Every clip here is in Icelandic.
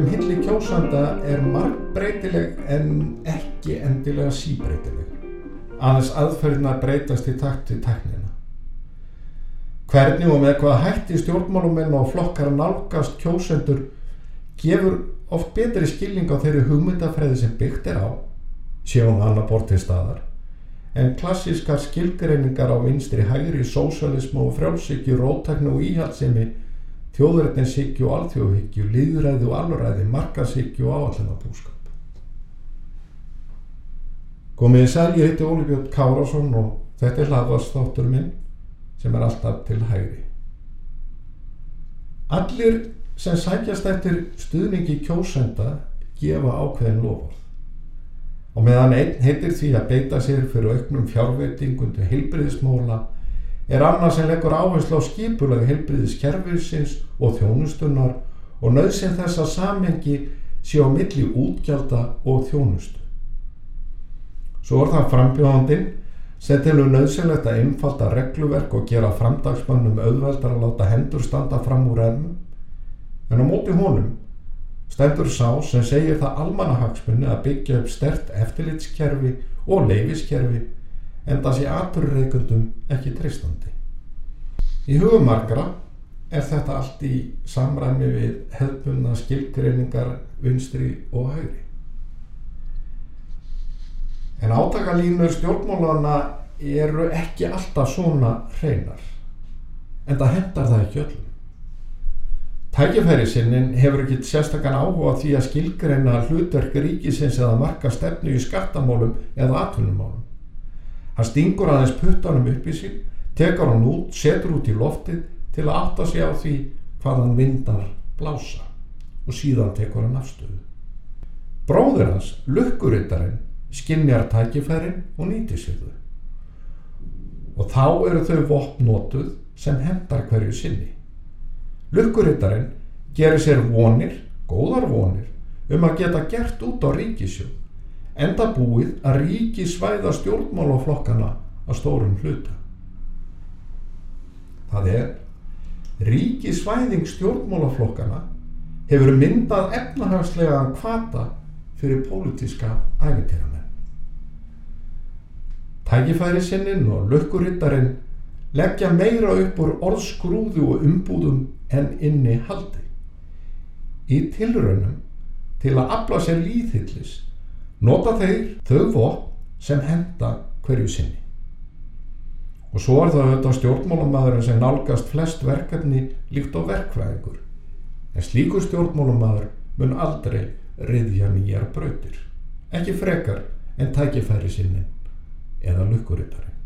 Um hilli kjósanda er margbreytileg en ekki endilega síbreytileg. Aðeins aðferðina breytast í takt við teknina. Hvernig og með hvaða hætti stjórnmálumenn og flokkar nálgast kjósendur gefur oft betri skilning á þeirri hugmyndafræði sem byggt er á, séum hann að bortið staðar, en klassískar skilgreiningar á vinstri hægri, sósalismu og frjálsíkju, rótæknu og íhaldsemi þjóðrættinshyggju og alþjóðhyggju, liðræði og alræði, markashyggju og áallinabúskap. Komið í sæl, ég heiti Óli Björn Kárásson og þetta er hlaðvarsþáttur minn sem er alltaf til hægri. Allir sem sækjast eftir stuðningi kjósenda gefa ákveðin lofur og meðan einn heitir því að beita sér fyrir auknum fjárveitingundu heilbriðismóla er annað sem leggur áherslu á skipulega heilbriðiskerfisins og þjónustunnar og nöðsinn þess að samengi sé á milli útgjalda og þjónustu. Svo er það frambjóðandinn sem tilur nöðsynlegt að einfalda regluverk og gera framdagsmannum auðveldar að láta hendur standa fram úr ermum en á móti honum stendur sá sem segir það almanahagsmunni að byggja upp stert eftirlitskerfi og leifiskerfi en það sé aturreikundum ekki treystandi. Í hugumarkra er þetta allt í samræmi við hefðbunna skilgreiningar vinstri og hægri. En átakalínur stjórnmálana eru ekki alltaf svona hreinar, en það hendar það ekki öllum. Tækifærisinnin hefur ekkit sérstakann áhuga því að skilgreina hlutverk ríkisins eða marka stefnu í skattamálum eða atvinnumálum. Hann stingur aðeins puttanum upp í sig, tekar hann út, setur út í loftið til að átta sig á því hvað hann vindar blása og síðan tekur hann afstöðu. Bróður hans, lukkurittarinn, skinnjar tækifærin og nýtir sér þau. Og þá eru þau vopnótuð sem hendar hverju sinni. Lukkurittarinn gerir sér vonir, góðar vonir, um að geta gert út á ríkisjóð enda búið að ríki svæða stjórnmálaflokkana að stórum hluta. Það er, ríki svæðing stjórnmálaflokkana hefur myndað efnahagslega kvata fyrir pólitíska æfintýramenn. Tækifæri sinnin og lökkurittarinn leggja meira upp úr orðskrúðu og umbúðum en inni haldi. Í tilraunum til að afla sér líðhyllis nota þeir þau vopn sem henda hverju sinni. Og svo er það auðvitað stjórnmálamæðurinn sem nálgast flest verkefni líkt á verkfræðingur. En slíkur stjórnmálamæður mun aldrei riðja nýjar brautir. Ekki frekar en tækifæri sinni eða lukkurittarinn.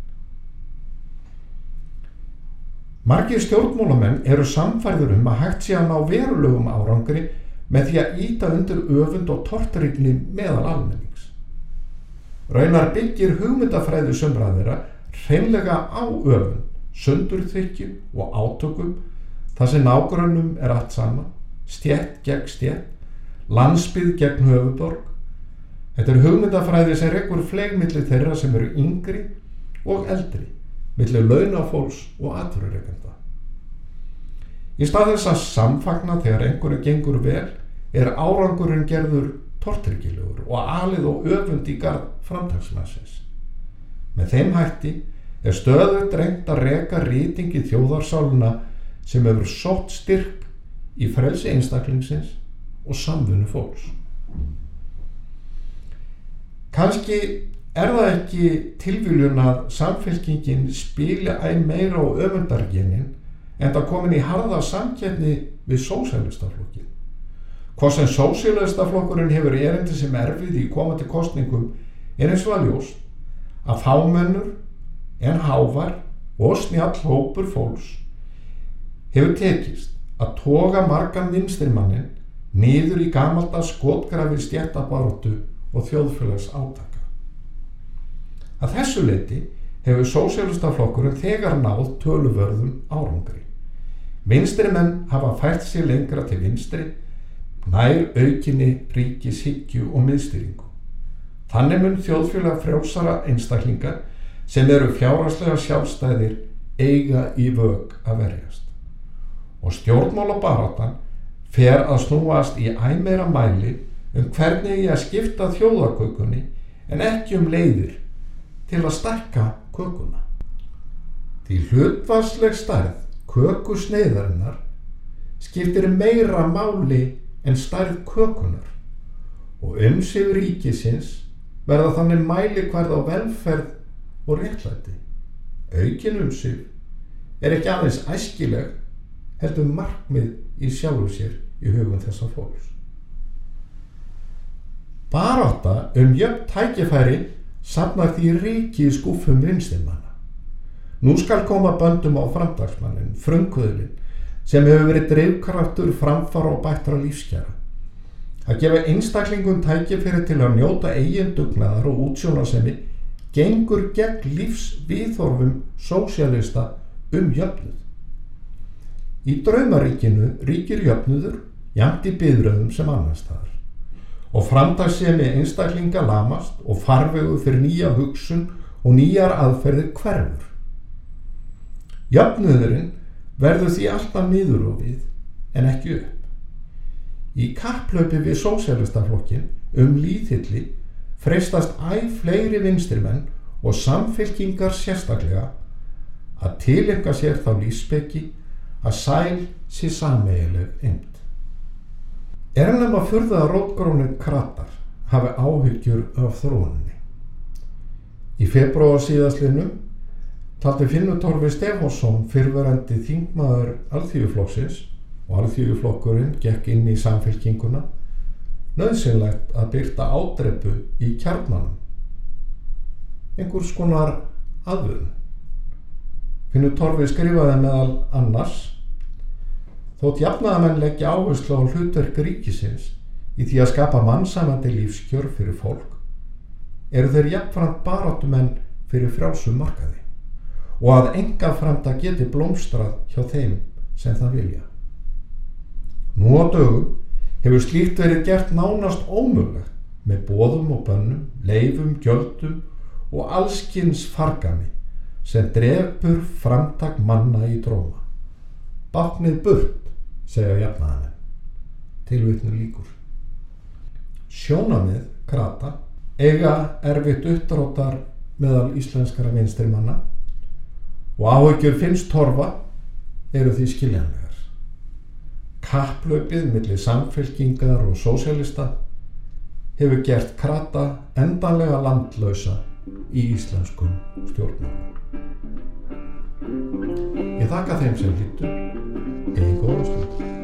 Margir stjórnmálamenn eru samfærður um að hægt sé að ná verulegum árangri með því að íta undir öfund og tortrygni meðal almennings. Raunar byggir hugmyndafræðu sömraðira hreinlega á öfund, sundurþykju og átökum þar sem nágrunum er allt sama, stjett gegn stjett, landsbyð gegn höfuborg. Þetta er hugmyndafræði sem rekkur flegmillir þeirra sem eru yngri og eldri, millir launafólks og atverðureikenda. Í stað þess að samfagna þegar einhverju gengur vel er árangurinn gerður tortryggilegur og alið og öfund í gard framtagsmassins. Með þeim hætti er stöðut reynd að reka rýtingi þjóðarsáluna sem hefur sótt styrk í frelsi einstaklingsins og samfunnu fólks. Kanski er það ekki tilvíljun að samfélkingin spíla æg meira á öfundargenin en það komin í harða samkjæfni við sósælistaflokkin. Hvað sem sósælistaflokkurinn hefur erindi sem erfið í komandi kostningum er eins og að ljóst að fámennur en hávar og snjall hópur fólks hefur tekist að toga margan vinstrirmannin niður í gamalda skotgrafir stjættabaróttu og þjóðfélags átaka. Að þessu leiti hefur sósélustaflokkurinn þegar náð töluvörðum árangri. Vinstri menn hafa fært sér lengra til vinstri, nær aukinni ríkishyggju og miðstýringu. Þannig mun þjóðfélag frjósara einstaklinga sem eru fjáraslega sjálfstæðir eiga í vög að verjast. Og stjórnmála barátan fer að snúast í æmeira mæli um hvernig ég að skipta þjóðarkökunni en ekki um leiðir til að stakka kökuna. Því hlutvarsleg stærð kökusneiðarinnar skiptir meira máli en stærð kökunar og umsif ríkisins verða þannig mæli hverð á velferð og réttlæti. Aukin umsif er ekki aðeins æskileg heldur markmið í sjálfu sér í hugum þessa fólks. Baráta um jöfn tækifæri safnar því ríki í skúfum vinstimanna. Nú skal koma böndum á framdagsmannin, frumkvöðlinn, sem hefur verið dreifkraftur framfara og bættra lífskjara. Að gefa einstaklingum tækifæri til að njóta eigin dugnaðar og útsjónarsemi gengur gegn lífs viðþorfum sósjalista um jöfnuð. Í draumaríkinu ríkir jöfnuður jæmt í byðröðum sem annars þar og framdagsemi einstaklinga lamast og farvegu fyrir nýja hugsun og nýjar aðferðir hverfur. Jöfnuðurinn verður því alltaf niður og við en ekki upp. Í kapplöpi við sósélistaflokkin um líðhilli freistast æg fleiri vinstirmenn og samfélkingar sérstaklega að tilekka sér þá lífsbyggi að sæl sé sameigileg eind. Er hann um að fyrða að rótgrónir kratar hafi áhyggjur af þróuninni. Í februar síðastlinu taldi Finnutorfi Stefánsson fyrverandi þingmaður alþjóðuflokksins og alþjóðuflokkurinn gekk inn í samfélkinguna nöðsynlegt að byrta ádrepu í kjarnanum. Einhvers konar aðvöðun. Finnutorfi skrifaði meðal annars Þótt jafnaðamenn leggja áherslu á hlutverk ríkisins í því að skapa mannsamandi lífskjör fyrir fólk, eru þeir jafnframt barátumenn fyrir frjálsum markaði og að enga framta geti blómstrað hjá þeim sem það vilja. Nú á dögum hefur slíkt verið gert nánast ómögulegt með bóðum og bönnum, leifum, gjöldum og allskynns fargami sem drefur framtak manna í dróma. Baknið burt segja jafnaðamenn. Tilvitnu líkur. Sjónamið, krata, eiga erfitt uppdrótar meðal íslenskara vinstri manna og áhyggjur finnst torfa eru því skiljanlegar. Kapplaupið millir samfélkingar og sósélista hefur gert krata endanlega landlausa í íslenskum stjórnum. Ég þakka þeim sem hlýttu eða í góðastu.